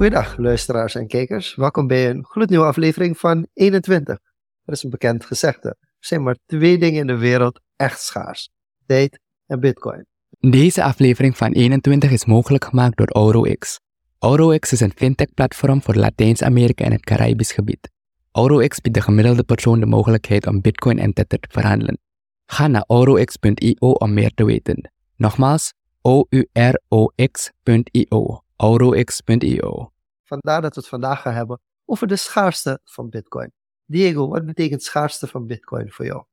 Goedendag luisteraars en kijkers. Welkom bij een gloednieuwe aflevering van 21. Er is een bekend gezegde. Er zijn maar twee dingen in de wereld echt schaars. Tijd en bitcoin. Deze aflevering van 21 is mogelijk gemaakt door AuroX. AuroX is een fintech-platform voor Latijns-Amerika en het Caribisch gebied. AuroX biedt de gemiddelde persoon de mogelijkheid om bitcoin en tether te verhandelen. Ga naar aurox.io om meer te weten. Nogmaals, o-u-r-o-x.io. aurox.io. Vandaar dat we het vandaag gaan hebben over de schaarste van bitcoin. Diego, wat betekent schaarste van bitcoin voor jou?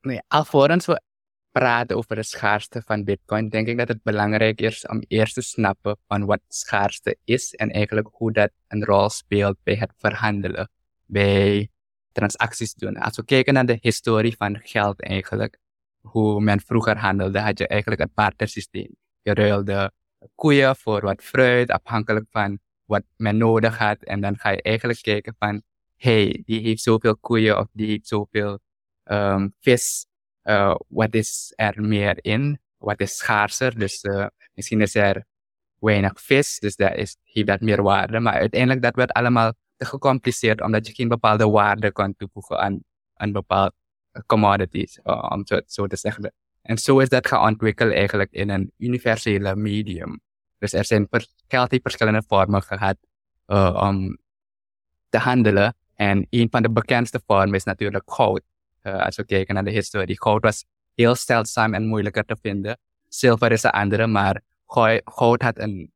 Nee, alvorens we praten over de schaarste van bitcoin, denk ik dat het belangrijk is om eerst te snappen van wat schaarste is en eigenlijk hoe dat een rol speelt bij het verhandelen, bij transacties doen. Als we kijken naar de historie van geld eigenlijk, hoe men vroeger handelde, had je eigenlijk een bartersysteem. Je ruilde koeien voor wat fruit, afhankelijk van wat men nodig had. En dan ga je eigenlijk kijken van, hey, die heeft zoveel koeien of die heeft zoveel um, vis. Uh, wat is er meer in? Wat is schaarser? Dus uh, misschien is er weinig vis, dus dat is, heeft dat meer waarde. Maar uiteindelijk dat werd allemaal te gecompliceerd, omdat je geen bepaalde waarde kan toevoegen aan een bepaald commodities, uh, om zo te zeggen. En zo is dat gaan ontwikkelen eigenlijk in een universele medium. Dus er zijn heeft verschillende vormen gehad uh, om te handelen. En een van de bekendste vormen is natuurlijk goud. Uh, als we kijken naar de historie. Goud was heel zeldzaam en moeilijker te vinden. Zilver is een andere, maar goud had een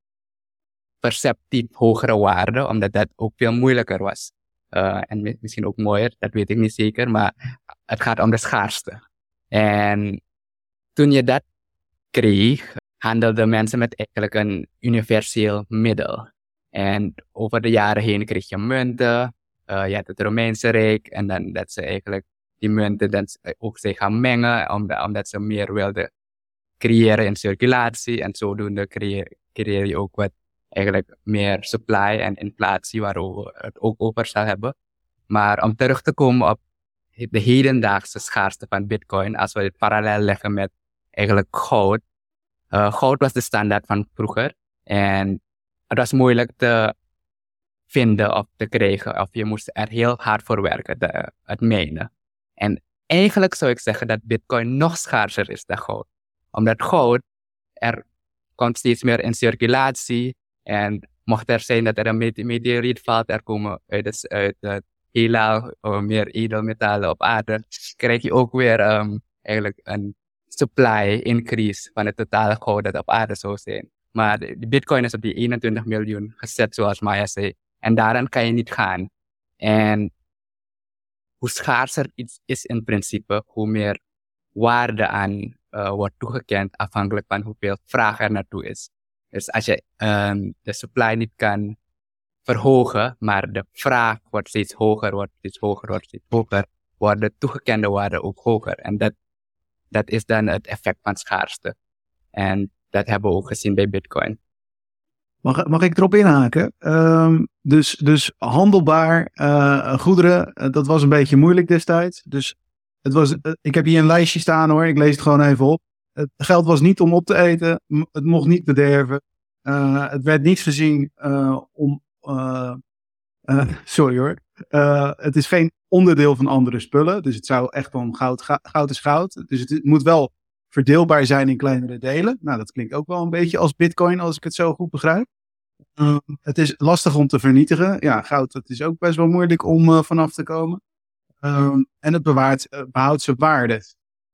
perceptief hogere waarde, omdat dat ook veel moeilijker was. Uh, en misschien ook mooier, dat weet ik niet zeker, maar het gaat om de schaarste. En toen je dat kreeg, handelden mensen met eigenlijk een universeel middel. En over de jaren heen kreeg je munten, uh, je had het Romeinse Rijk, en dan dat ze eigenlijk die munten dan ook zich gaan mengen, omdat, ze meer wilden creëren in circulatie. En zodoende creëer, creëer je ook wat eigenlijk meer supply en inflatie, waar we het ook over zal hebben. Maar om terug te komen op de hedendaagse schaarste van Bitcoin, als we dit parallel leggen met eigenlijk goud. Uh, goud was de standaard van vroeger en het was moeilijk te vinden of te krijgen, of je moest er heel hard voor werken, de, het mijnen. En eigenlijk zou ik zeggen dat Bitcoin nog schaarser is dan goud, omdat goud er komt steeds meer in circulatie en mocht er zijn dat er een meteoriet valt, er komen uit, het, uit het uh, meer edelmetalen op aarde, krijg je ook weer um, eigenlijk een supply increase van het totale goud dat op aarde zou zijn. Maar de bitcoin is op die 21 miljoen gezet, zoals Maya zei. En daaraan kan je niet gaan. En hoe schaarser iets is in principe, hoe meer waarde aan uh, wordt toegekend afhankelijk van hoeveel vraag er naartoe is. Dus als je um, de supply niet kan verhogen, maar de vraag wordt steeds hoger, wordt steeds hoger, wordt steeds hoger, wordt de toegekende waarde ook hoger. En dat, dat is dan het effect van schaarste. En dat hebben we ook gezien bij Bitcoin. Mag, ik erop inhaken? Um, dus, dus handelbaar uh, goederen, uh, dat was een beetje moeilijk destijds. Dus het was, uh, ik heb hier een lijstje staan hoor, ik lees het gewoon even op. Het geld was niet om op te eten, het mocht niet bederven. het werd niet gezien om. sorry hoor. Het is geen onderdeel van andere spullen. Dus het zou echt om goud, goud is goud. Dus het moet wel verdeelbaar zijn in kleinere delen. Nou, dat klinkt ook wel een beetje als Bitcoin, als ik het zo goed begrijp. Uh, het is lastig om te vernietigen. Ja, goud, dat is ook best wel moeilijk om uh, vanaf te komen. Uh, en het bewaart, uh, behoudt zijn waarde.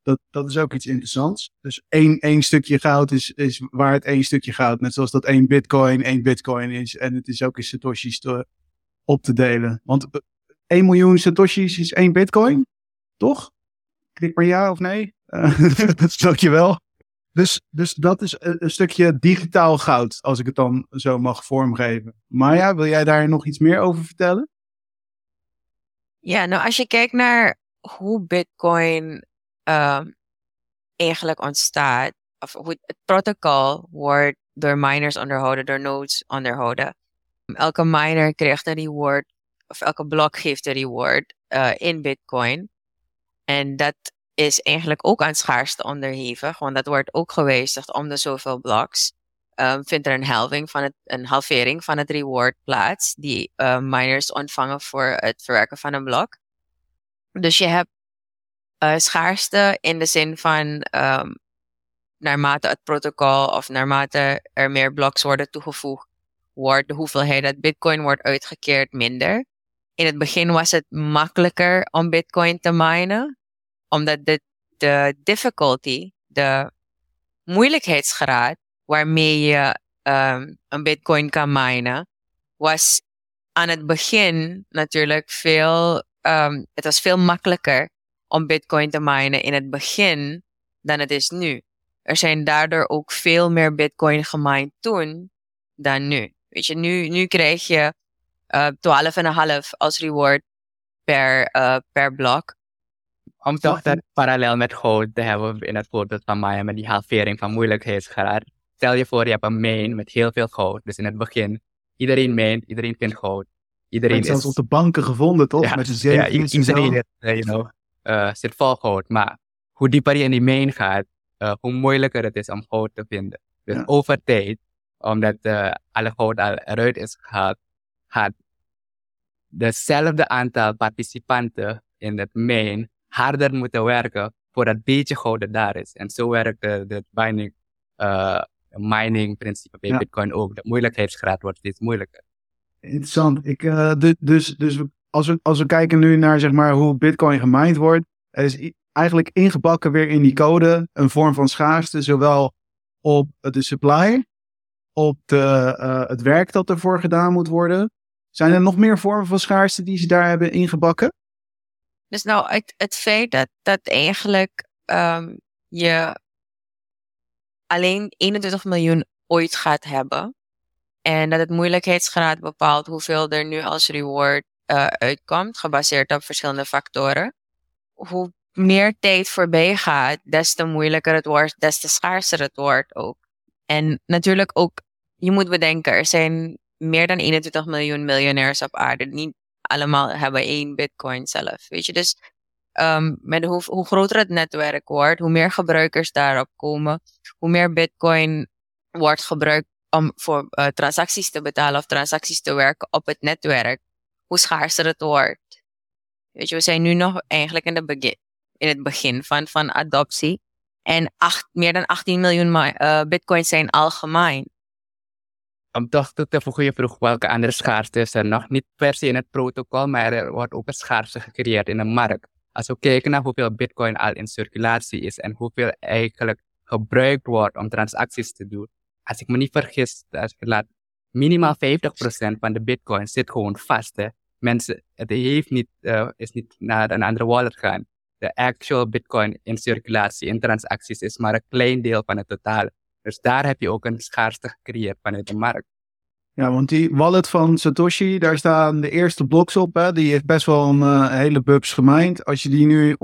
Dat, dat is ook iets interessants. Dus één, één stukje goud is, is waard één stukje goud. Net zoals dat één bitcoin één bitcoin is. En het is ook in satoshis op te delen. Want 1 miljoen satoshis is één bitcoin. Toch? Klik maar ja of nee. dat snap je wel. Dus, dus dat is een, stukje digitaal goud, als ik het dan zo mag vormgeven. Maya, wil jij daar nog iets meer over vertellen? Ja, nou als je kijkt naar hoe Bitcoin um, eigenlijk ontstaat, of hoe het protocol wordt door miners onderhouden, door nodes onderhouden. Elke miner krijgt een reward, of elke blok geeft een reward uh, in Bitcoin. En dat is eigenlijk ook aan schaarste onderhevig, want dat wordt ook gewijzigd om de zoveel blocks. ehm, vindt er een halving van het, een halvering van het reward plaats die uh, miners ontvangen voor het verwerken van een blok. Dus je hebt uh, schaarste in de zin van um, naarmate het protocol of naarmate er meer bloks worden toegevoegd, wordt de hoeveelheid dat bitcoin wordt uitgekeerd minder. In het begin was het makkelijker om bitcoin te minen, omdat de, de difficulty, de moeilijkheidsgraad waarmee je um, een bitcoin kan minen, was aan het begin natuurlijk veel, um, het was veel makkelijker om bitcoin te minen in het begin dan het is nu. Er zijn daardoor ook veel meer bitcoin gemined toen dan nu. Weet je, nu, nu krijg je uh, 12,5 als reward per, uh, per blok. Om toch dat parallel met goud te hebben in het voorbeeld van Maya met die halvering van moeilijkheidsgraad. Stel je voor, je hebt een main met heel veel goud. Dus in het begin, iedereen meent, iedereen vindt goud. Iedereen is... zelfs op de banken gevonden, toch? Ja, met z'n ja, iedereen is, you know, uh, zit vol goud. Maar hoe dieper je in die main gaat, uh, hoe moeilijker het is om goud te vinden. Dus ja. over tijd, omdat uh, alle goud al eruit is gehaald, gaat dezelfde aantal participanten in het main harder moeten werken voor dat beetje goud dat daar is. En zo werkt het mining, uh, mining principe bij ja. Bitcoin ook. De moeilijkheidsgraad wordt steeds moeilijker. Interessant. Ik, uh, dus dus als, we, als we kijken nu naar zeg maar, hoe Bitcoin gemined wordt, er is eigenlijk ingebakken weer in die code een vorm van schaarste, zowel op de supply, op de, uh, het werk dat ervoor gedaan moet worden. Zijn er nog meer vormen van schaarste die ze daar hebben ingebakken? Dus nou, het, het feit dat, dat eigenlijk um, je alleen 21 miljoen ooit gaat hebben. En dat het moeilijkheidsgraad bepaalt hoeveel er nu als reward uh, uitkomt, gebaseerd op verschillende factoren. Hoe meer tijd voorbij gaat, des te moeilijker het wordt, des te schaarser het wordt ook. En natuurlijk ook, je moet bedenken, er zijn meer dan 21 miljoen miljonairs op aarde. Niet allemaal hebben één bitcoin zelf. Weet je, dus um, met hoe, groter het netwerk wordt, hoe meer gebruikers daarop komen, hoe meer bitcoin wordt gebruikt om voor uh, transacties te betalen of transacties te werken op het netwerk, hoe schaarser het wordt. Weet je, we zijn nu nog eigenlijk in, de in het begin van, van adoptie. En acht, meer dan 18 miljoen uh, bitcoins zijn al gemeen. Om toch te voegen, je vroeg welke andere schaarste is er nog. Niet per se in het protocol, maar er wordt ook een schaarste gecreëerd in de markt. Als we kijken naar hoeveel bitcoin al in circulatie is en hoeveel eigenlijk gebruikt wordt om transacties te doen. Als ik me niet vergis, laat, minimaal 50% van de bitcoin zit gewoon vast. Hè. Mensen, het heeft niet, uh, is niet naar een andere wallet gaan. De actual bitcoin in circulatie, in transacties, is maar een klein deel van het totaal. Dus daar heb je ook een schaarste gecreëerd vanuit de markt. Ja, want die wallet van Satoshi, daar staan de eerste bloks op. Hè? Die heeft best wel een uh, hele bubs gemijnd. Als je die nu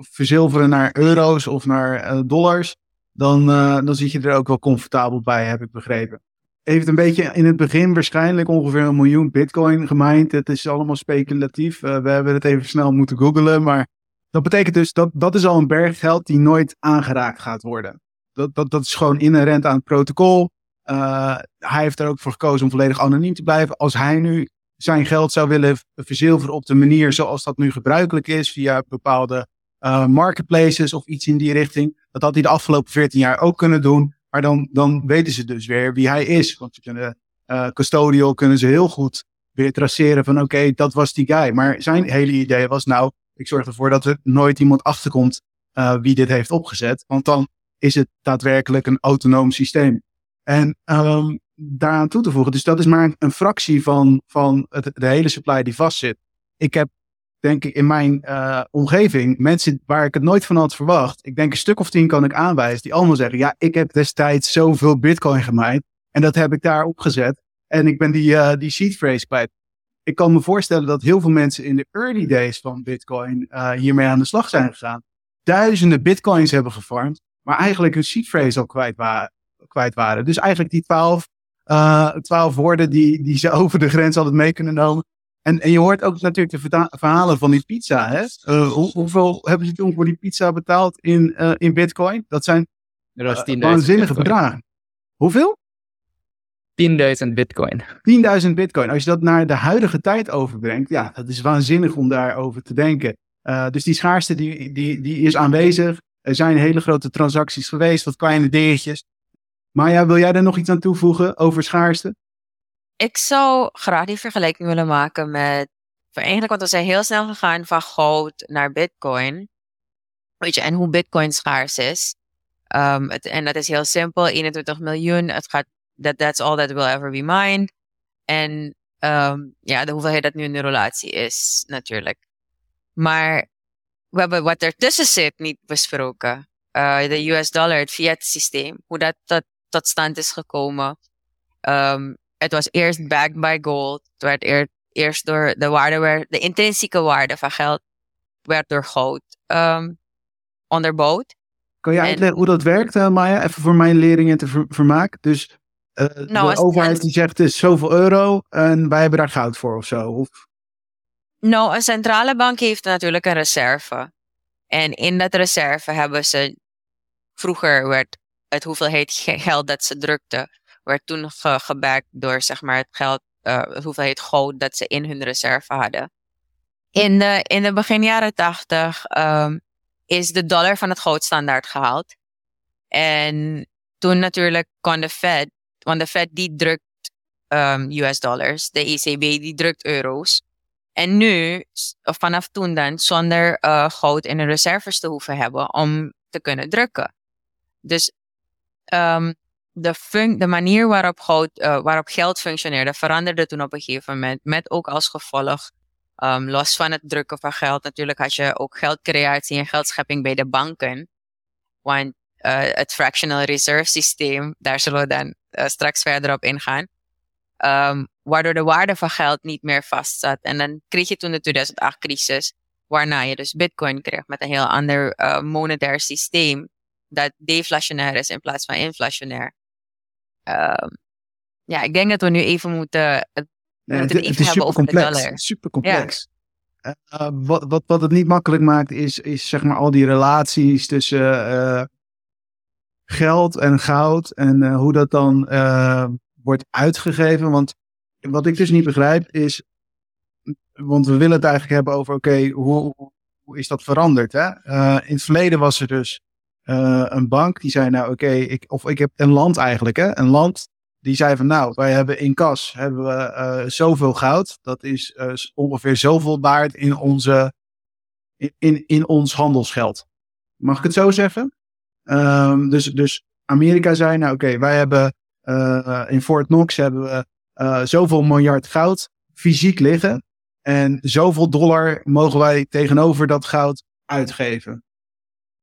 verzilveren naar euro's of naar uh, dollars, dan, uh, dan zit je er ook wel comfortabel bij, heb ik begrepen. Heeft een beetje in het begin waarschijnlijk ongeveer een miljoen bitcoin gemijnd. Het is allemaal speculatief. we hebben het even snel moeten googlen, maar dat betekent dus dat dat is al een berg geld die nooit aangeraakt gaat worden. Dat, dat, dat is gewoon inherent aan het protocol. Uh, hij heeft er ook voor gekozen om volledig anoniem te blijven. Als hij nu zijn geld zou willen verzilveren op de manier zoals dat nu gebruikelijk is, via bepaalde uh, marketplaces of iets in die richting, dat had hij de afgelopen 14 jaar ook kunnen doen. Maar dan, dan weten ze dus weer wie hij is. Want ze kunnen, uh, custodial kunnen ze heel goed weer traceren van oké, dat was die guy. Maar zijn hele idee was nou, ik zorg ervoor dat er nooit iemand achterkomt wie dit heeft opgezet. Want dan is het daadwerkelijk een autonoom systeem. En um, daaraan toe te voegen, dus dat is maar een, fractie van, van het, de hele supply die vastzit. Ik heb, denk ik, in mijn uh, omgeving mensen waar ik het nooit van had verwacht. Ik denk een stuk of tien kan ik aanwijzen, die allemaal zeggen: Ja, ik heb destijds zoveel Bitcoin gemijnd en dat heb ik daar opgezet. En ik ben die, uh, die seed phrase kwijt. Ik kan me voorstellen dat heel veel mensen in de early days van Bitcoin uh, hiermee aan de slag zijn gegaan. Duizenden Bitcoins hebben gefarmd maar eigenlijk hun seed phrase al kwijt waren. Kwijt waren. Dus eigenlijk die twaalf, uh, twaalf woorden die, die ze over de grens hadden mee kunnen nemen. En, en je hoort ook natuurlijk de verhalen van die pizza. Hè? Uh, hoe, hoeveel hebben ze toen voor die pizza betaald in, uh, in bitcoin? Dat zijn waanzinnige bedragen. Hoeveel? 10.000 bitcoin. 10.000 bitcoin. Als je dat naar de huidige tijd overbrengt, ja, dat is waanzinnig om daarover te denken. Uh, dus die schaarste die, die, die is aanwezig. Er zijn hele grote transacties geweest, wat kleine dingetjes. Maya, wil jij daar nog iets aan toevoegen over schaarste? Ik zou graag die vergelijking willen maken met. Eigenlijk, want we zijn heel snel gegaan van goud naar bitcoin. Weet je, en hoe bitcoin schaars is. Het, en dat is heel simpel, 21 miljoen. Het gaat, that, that's all that will ever be mine. En um, ja, de hoeveelheid dat nu in de relatie is, natuurlijk. Maar we hebben wat ertussen zit niet besproken. Uh, de US dollar, het fiat systeem. Hoe dat, dat tot stand is gekomen. Um, het was eerst backed by gold. Het werd eer, eerst door de waarde, werd, de intrinsieke waarde van geld werd door goud um, onderbouwd. Kan je uitleggen hoe dat werkt, uh, Maya? Even voor mijn leerlingen te ver vermaak. Dus uh, nou, de overheid die zegt het is zoveel euro en wij hebben daar goud voor of zo? Of? Nou, een centrale bank heeft natuurlijk een reserve. En in dat reserve hebben ze, vroeger werd het hoeveelheid geld dat ze drukten, werd toen ge door zeg maar het geld, uh, het hoeveelheid goud dat ze in hun reserve hadden. In de, in de begin jaren tachtig um, is de dollar van het goudstandaard gehaald. En toen natuurlijk kon de Fed, want de Fed die drukt um, US dollars, de ECB die drukt euro's. En nu, of vanaf toen dan, zonder uh, goud in de reserves te hoeven hebben om te kunnen drukken. Dus um, de, de manier waarop, goud, uh, waarop geld functioneerde veranderde toen op een gegeven moment. Met ook als gevolg, um, los van het drukken van geld, natuurlijk had je ook geldcreatie en geldschepping bij de banken. Want uh, het fractional reserve systeem, daar zullen we dan straks verder op ingaan. Um, waardoor de waarde van geld niet meer vastzat. En dan kreeg je toen de 2008 crisis, waarna je dus bitcoin kreeg met een heel ander uh, monetair systeem dat deflationair is in plaats van inflationair. Um, ja, ik denk dat we nu even moeten, het, ja, moeten het, even het hebben over complex, de dollar. Super complex. Ja. Uh, wat, wat, wat het niet makkelijk maakt is, is zeg maar al die relaties tussen uh, geld en goud en hoe dat dan wordt uitgegeven. Want wat ik dus niet begrijp is, want we willen het eigenlijk hebben over, oké, hoe, hoe is dat veranderd? Hè? in het verleden was er dus uh, een bank die zei nou oké, ik, of ik heb een land eigenlijk, hè, een land die zei van nou, wij hebben in kas hebben we uh, zoveel goud, dat is ongeveer zoveel waard in, onze, in, in, ons handelsgeld. Mag ik het zo zeggen? Um, dus, dus Amerika zei nou oké, wij hebben in Fort Knox hebben we zoveel miljard goud fysiek liggen. En zoveel dollar mogen wij tegenover dat goud uitgeven.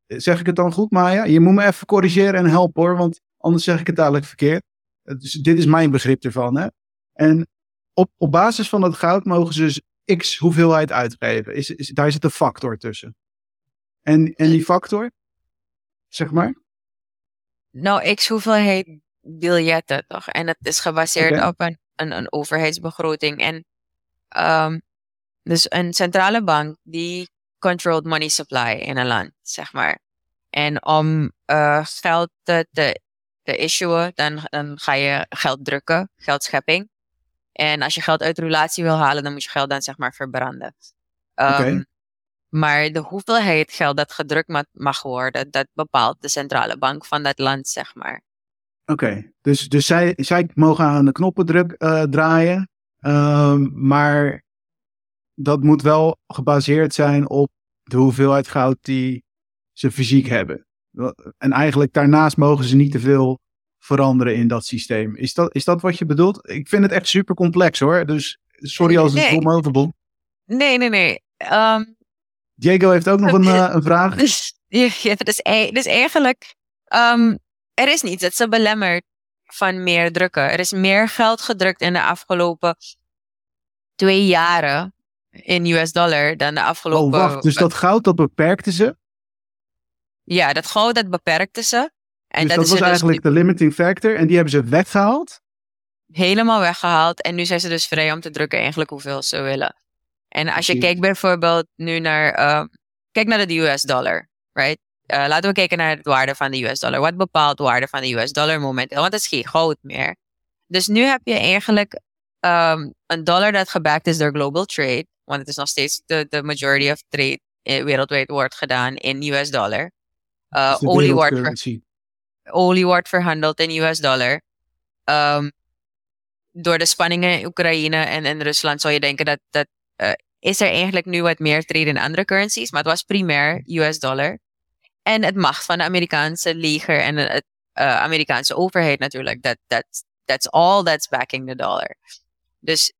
Zeg ik het dan goed, Maya? Je moet me even corrigeren en helpen hoor, want anders zeg ik het dadelijk verkeerd. Dit is mijn begrip ervan. Hè? En op, op basis van dat goud mogen ze dus x hoeveelheid uitgeven. Is, is, daar zit een factor tussen. En, en die factor, zeg maar? Nou, x hoeveelheid biljetten toch? En het is gebaseerd op een, een, een overheidsbegroting. En um, dus een centrale bank die controlled money supply in een land, zeg maar. En om uh, geld te, te, te issuen, dan, dan ga je geld drukken, geldschepping. En als je geld uit relatie wil halen, dan moet je geld dan zeg maar verbranden. Um, Maar de hoeveelheid geld dat gedrukt mag worden, dat bepaalt de centrale bank van dat land, zeg maar. Oké, okay. dus, dus zij, zij mogen aan de knoppen druk, uh, draaien, um, maar dat moet wel gebaseerd zijn op de hoeveelheid goud die ze fysiek hebben. En eigenlijk daarnaast mogen ze niet te veel veranderen in dat systeem. Is dat, is dat wat je bedoelt? Ik vind het echt super complex hoor. Dus sorry als het nee. overbom. Nee, nee, nee. Um, Diego heeft ook nog een, uh, een vraag. Dus, ja, dus, dus eigenlijk, um, er is niets dat ze belemmert van meer drukken. Er is meer geld gedrukt in de afgelopen twee jaren in US dollar dan de afgelopen... Oh, wacht. Dus dat goud, dat beperkte ze? Ja, dat goud, dat beperkte ze. En dus dat, dat was dus eigenlijk de limiting factor. En die hebben ze weggehaald? Helemaal weggehaald. En nu zijn ze dus vrij om te drukken eigenlijk hoeveel ze willen. En als je kijkt bijvoorbeeld nu naar... Uh, kijk naar de US dollar, right? Uh, laten we kijken naar de waarde van de US dollar. Wat bepaalt de waarde van de US dollar momenteel? Want het is geen goud meer. Dus nu heb je eigenlijk um, een dollar dat gebacked is door global trade. Want het is nog steeds de, de majority of trade eh, wereldwijd wordt gedaan in US dollar. Uh, olie, wordt ver, olie wordt verhandeld in US dollar. Um, door de spanningen in Oekraïne en, en Rusland zou je denken dat, dat uh, is er eigenlijk nu wat meer trade in andere currencies. Maar het was primair US dollar. En het macht van de Amerikaanse leger en het uh, Amerikaanse overheid natuurlijk. Dat that, that's all that's backing the dollar. Dus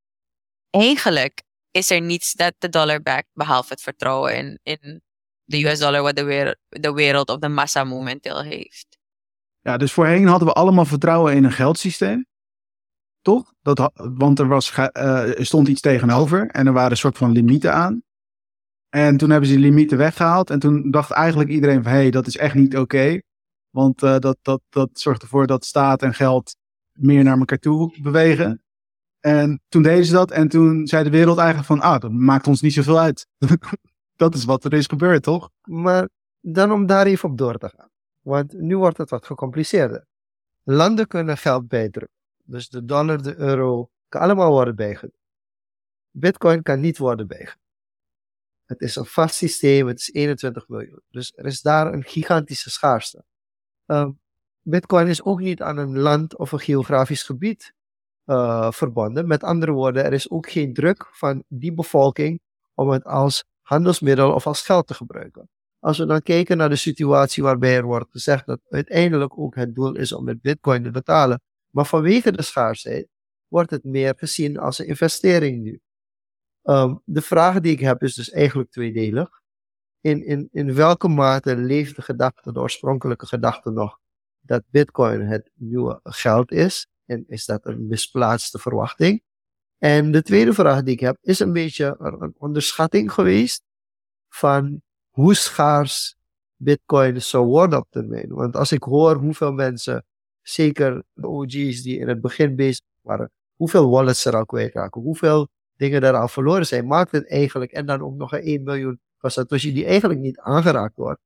eigenlijk is er niets dat de dollar backt behalve het vertrouwen in, in de US dollar wat de wereld, de wereld of de massa momenteel heeft. Ja, dus voorheen hadden we allemaal vertrouwen in een geldsysteem. Toch? Dat, want er, was, er stond iets tegenover en er waren een soort van limieten aan. En toen hebben ze die limieten weggehaald. En toen dacht eigenlijk iedereen van hé, hey, dat is echt niet oké. want uh, dat, dat, dat zorgt ervoor dat staat en geld meer naar elkaar toe bewegen. En toen deden ze dat en toen zei de wereld eigenlijk van, ah, dat maakt ons niet zoveel uit. dat is wat er is gebeurd, toch? Maar dan om daar even op door te gaan. Want nu wordt het wat gecompliceerder. Landen kunnen geld bijdrukken. Dus de dollar, de euro, kan allemaal worden bijgedrukt. Bitcoin kan niet worden bijgedrukt. Het is een vast systeem, het is 21 miljoen. Dus er is daar een gigantische schaarste. Um, Bitcoin is ook niet aan een land of een geografisch gebied uh, verbonden. Met andere woorden, er is ook geen druk van die bevolking om het als handelsmiddel of als geld te gebruiken. Als we dan kijken naar de situatie waarbij er wordt gezegd dat uiteindelijk ook het doel is om met bitcoin te betalen, maar vanwege de schaarsheid wordt het meer gezien als een investering nu. Um, de vraag die ik heb is dus eigenlijk tweedelig. In, in, in welke mate leeft de gedachte, de oorspronkelijke gedachte nog, dat bitcoin het nieuwe geld is? En is dat een misplaatste verwachting? En de tweede vraag die ik heb, is een beetje een onderschatting geweest van hoe schaars bitcoin zou worden op termijn. Want als ik hoor hoeveel mensen, zeker de OG's die in het begin bezig waren, hoeveel wallets er al kwijtraken, hoeveel dingen daar al verloren zijn, maakt het eigenlijk, en dan ook nog een 1 miljoen van Satoshi die eigenlijk niet aangeraakt wordt,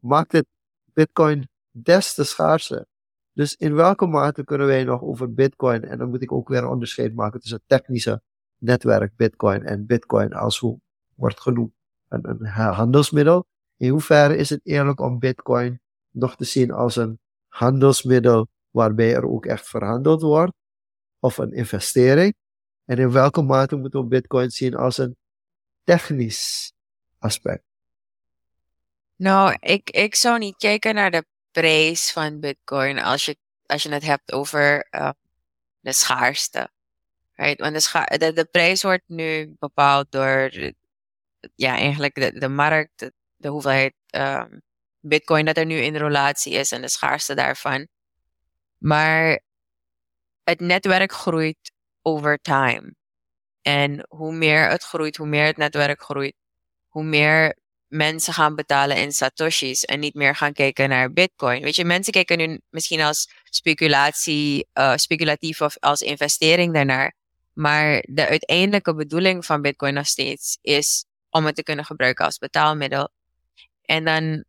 maakt het bitcoin des te schaarser. Dus in welke mate kunnen wij nog over Bitcoin, en dan moet ik ook weer een onderscheid maken tussen technische netwerk Bitcoin en Bitcoin als hoe wordt genoemd een handelsmiddel. In hoeverre is het eerlijk om Bitcoin nog te zien als een handelsmiddel waarbij er ook echt verhandeld wordt, of een investering? En in welke mate moeten we Bitcoin zien als een technisch aspect? Nou, ik, ik zou niet kijken naar de prijs van Bitcoin als je, als je het hebt over uh, de schaarste. Right? Want de, scha de, de prijs wordt nu bepaald door ja, eigenlijk de, de markt, de, hoeveelheid um, Bitcoin dat er nu in relatie is en de schaarste daarvan. Maar het netwerk groeit over time. En hoe meer het groeit, hoe meer het netwerk groeit, hoe meer mensen gaan betalen in satoshis en niet meer gaan kijken naar bitcoin. Weet je, mensen kijken nu misschien als speculatie, uh, speculatief of als investering daarnaar. Maar de uiteindelijke bedoeling van bitcoin nog steeds is om het te kunnen gebruiken als betaalmiddel. En dan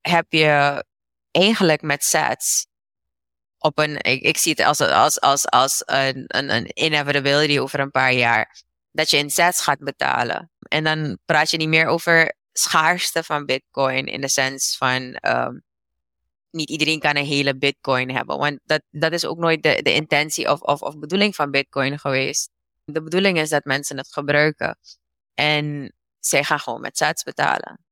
heb je eigenlijk met sats op een, ik, zie het als, als, als, als een, een, een inevitability over een paar jaar. Dat je in sats gaat betalen. En dan praat je niet meer over schaarste van Bitcoin in de sens van um, niet iedereen kan een hele Bitcoin hebben. Want dat, dat is ook nooit de, de intentie of, of, of bedoeling van Bitcoin geweest. De bedoeling is dat mensen het gebruiken. En zij gaan gewoon met sats betalen.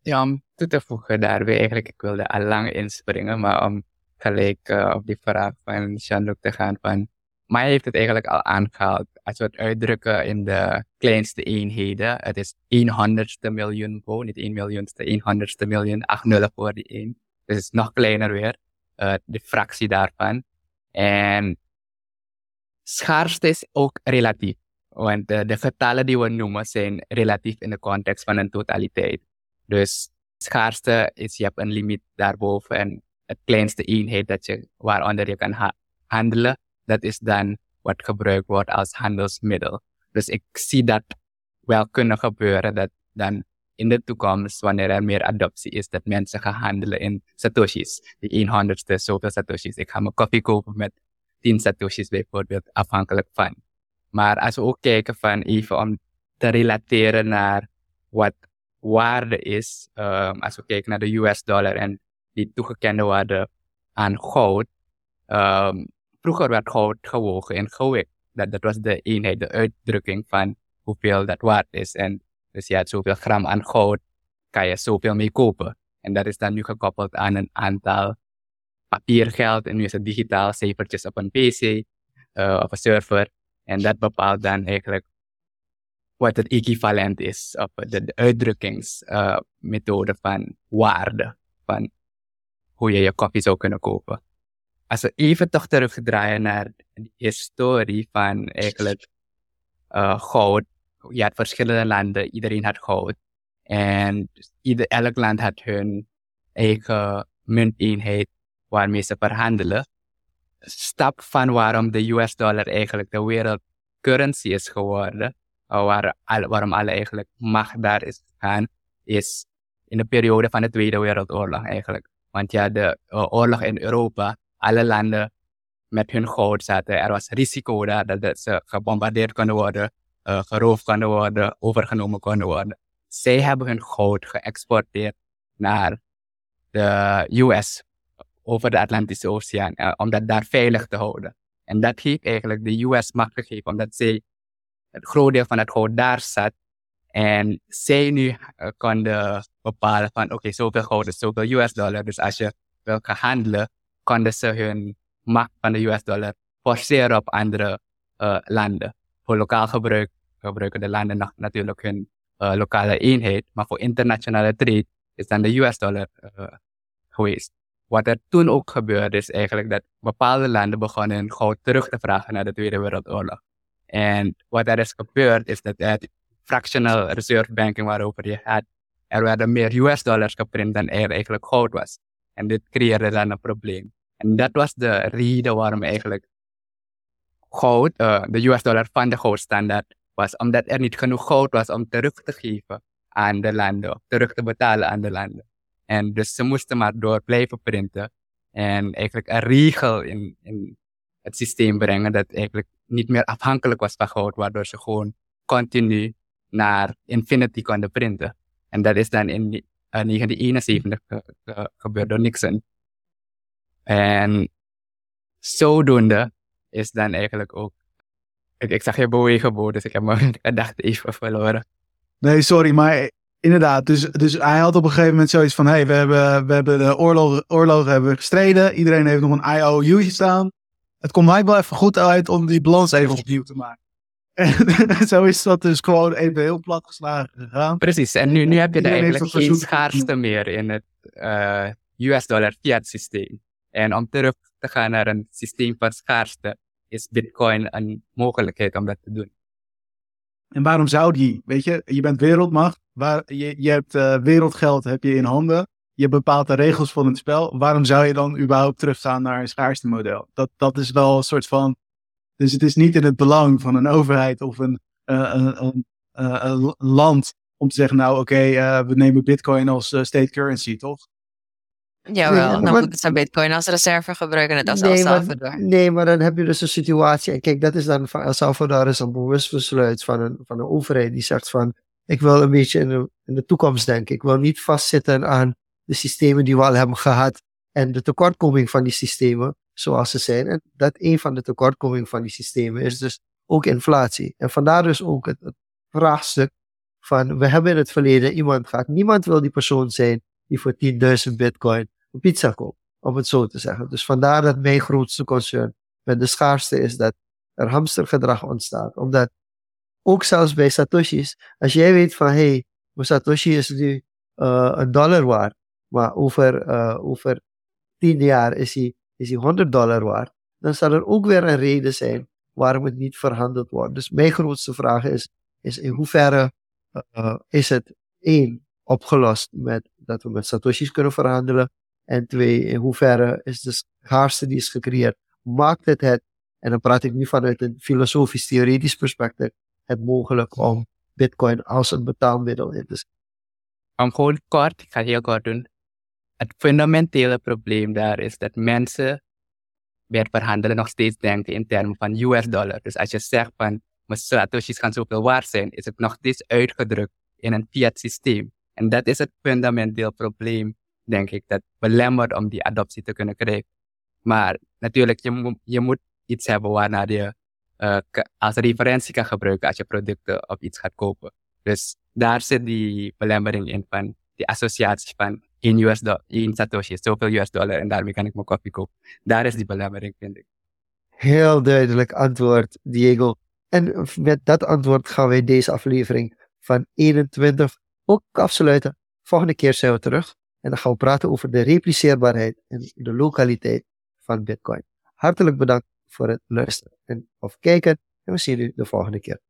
Ja, om toe te voegen daarbij eigenlijk, ik wilde al lang inspringen, maar om gelijk uh, op die vraag van Jean-Luc te gaan van maar heeft het eigenlijk al aangehaald. Als we het uitdrukken in de kleinste eenheden, het is 1 honderdste miljoen po, niet 1 miljoenste, 1 honderdste miljoen, 8 nullen voor die 1. Dus het is nog kleiner weer, uh, de fractie daarvan. En schaarste is ook relatief. Want de getallen die we noemen zijn relatief in de context van een totaliteit. Dus schaarste is, je hebt een limiet daarboven en het kleinste eenheid dat je, waaronder je kan ha handelen dat is dan wat gebruikt wordt als handelsmiddel. Dus ik zie dat wel kunnen gebeuren dat dan in de toekomst, wanneer er meer adoptie is, dat mensen gaan handelen in satoshis. Die 100ste zoveel satoshis. Ik ga mijn koffie kopen met 10 satoshis bijvoorbeeld afhankelijk van. Maar als we ook kijken van even om te relateren naar wat waarde is, um, als we kijken naar de US dollar en die toegekende waarde aan goud. Um, vroeger werd goud gewogen in gewicht. Dat, dat was de eenheid, de uitdrukking van hoeveel dat waard is. En dus je had zoveel gram aan goud, kan je zoveel mee kopen. En dat is dan nu gekoppeld aan een aantal papiergeld. En nu is het digitaal, cijfertjes op een PC uh, of een server. En dat bepaalt dan eigenlijk wat het equivalent is op de, de uitdrukkingsmethode uh, van waarde. Van hoe je je koffie zou kunnen kopen. Als we even toch terugdraaien naar de historie van eigenlijk uh, goud. Je had verschillende landen, iedereen had goud. En ieder, elk land had hun eigen munteenheid waarmee ze verhandelen. Stap van waarom de US dollar eigenlijk de wereldcurrency is geworden, waar, waarom alle eigenlijk macht daar is gegaan, is in de periode van de Tweede Wereldoorlog eigenlijk. Want ja, de oorlog in Europa, alle landen met hun goud zaten. Er was risico daar dat ze gebombardeerd konden worden, uh, geroofd konden worden, overgenomen konden worden. Zij hebben hun goud geëxporteerd naar de US over de Atlantische Oceaan, uh, om dat daar veilig te houden. En dat heeft eigenlijk de US macht gegeven, omdat zij het groot deel van het goud daar zat. En zij nu uh, konden bepalen van, oké, okay, zoveel goud is zoveel US dollar. Dus als je wil gaan handelen, konden ze hun macht van de US dollar forceren op andere uh, landen. Voor lokaal gebruik gebruiken de landen natuurlijk hun uh, lokale eenheid. Maar voor internationale trade is dan de US dollar uh, geweest. Wat er toen ook gebeurde is eigenlijk dat bepaalde landen begonnen goud terug te vragen naar de Tweede Wereldoorlog. En wat er is gebeurd is dat het fractional reserve banking waarover je had, er werden meer US dollars geprint dan er eigenlijk goud was. En dit creëerde dan een probleem. En dat was de reden waarom eigenlijk goud, uh, de US dollar van de goudstandaard was, omdat er niet genoeg goud was om terug te geven aan de landen, terug te betalen aan de landen. En dus ze moesten maar door blijven printen en eigenlijk een regel in, in het systeem brengen dat eigenlijk niet meer afhankelijk was van goud, waardoor ze gewoon continu naar infinity konden printen. En dat is dan in 1971 uh, ge gebeurd door Nixon. En zodoende is dan eigenlijk ook. Ik, ik zag je bewegen, Bo, dus ik heb mijn gedachte even verloren. Nee, sorry, maar inderdaad. Dus, dus hij had op een gegeven moment zoiets van: hé, hey, we hebben, we hebben de oorlog, oorlogen hebben gestreden. Iedereen heeft nog een IOU staan. Het komt mij wel even goed uit om die balans even opnieuw te maken. En zo is dat dus gewoon even heel plat geslagen gegaan. Precies, en nu, nu heb je er eigenlijk geen schaarste meer in het uh, US dollar fiat systeem. En om terug te gaan naar een systeem van schaarste, is Bitcoin een mogelijkheid om dat te doen. En waarom zou die? Weet je, je bent wereldmacht, waar, je, je hebt uh, wereldgeld heb je in handen, je bepaalt de regels van het spel. Waarom zou je dan überhaupt teruggaan naar een schaarste model? Dat, dat is wel een soort van. Dus het is niet in het belang van een overheid of een, uh, een, een, een, land om te zeggen, nou oké, okay, we nemen Bitcoin als state currency, toch? Jawel, nee, dan moeten ze Bitcoin als reserve gebruiken, net als nee, El Salvador. Maar, nee, maar dan heb je dus een situatie. En kijk, dat is dan van El Salvador is een bewust besluit van een, van een overheid die zegt van ik wil een beetje in de, in de toekomst denken. Ik wil niet vastzitten aan de systemen die we al hebben gehad en de tekortkoming van die systemen zoals ze zijn. En dat een van de tekortkomingen van die systemen is dus ook inflatie. En vandaar dus ook het, vraagstuk van we hebben in het verleden iemand gehad. Niemand wil die persoon zijn die voor 10.000 bitcoin een pizza koopt, om het zo te zeggen. Dus vandaar dat mijn grootste concern met de schaarste is dat er hamstergedrag ontstaat. Omdat ook zelfs bij Satoshi's, als jij weet van hé, hey, mijn Satoshi is nu uh, een dollar waard, maar over, uh, over 10 jaar is hij, is hij 100 dollar waard, dan zal er ook weer een reden zijn waarom het niet verhandeld wordt. Dus mijn grootste vraag is, is in hoeverre uh, is het één opgelost met dat we met Satoshi's kunnen verhandelen en twee, in hoeverre is de schaarste die is gecreëerd, maakt het het, en dan praat ik nu vanuit een filosofisch-theoretisch perspectief, het mogelijk om Bitcoin als een betaalmiddel in te zetten. Om gewoon kort, ik ga heel kort doen. Het fundamentele probleem daar is dat mensen bij het verhandelen nog steeds denken in termen van US-dollar. Dus als je zegt van mijn satoshis gaan zoveel waard zijn, is het nog steeds uitgedrukt in een fiat systeem. En dat is het fundamenteel probleem, denk ik, dat belemmert om die adoptie te kunnen krijgen. Maar natuurlijk, je, je moet iets hebben waarna je uh, als referentie kan gebruiken als je producten of iets gaat kopen. Dus daar zit die belemmering in van die associatie van 1 US dollar, 1 Satoshi zoveel US dollar en daarmee kan ik mijn koffie kopen. Daar is die belemmering, vind ik. Heel duidelijk antwoord, Diego. En met dat antwoord gaan wij deze aflevering van 21 ook afsluiten. Volgende keer zijn we terug en dan gaan we praten over de repliceerbaarheid en de lokaliteit van Bitcoin. Hartelijk bedankt voor het luisteren en of kijken en we zien u de volgende keer.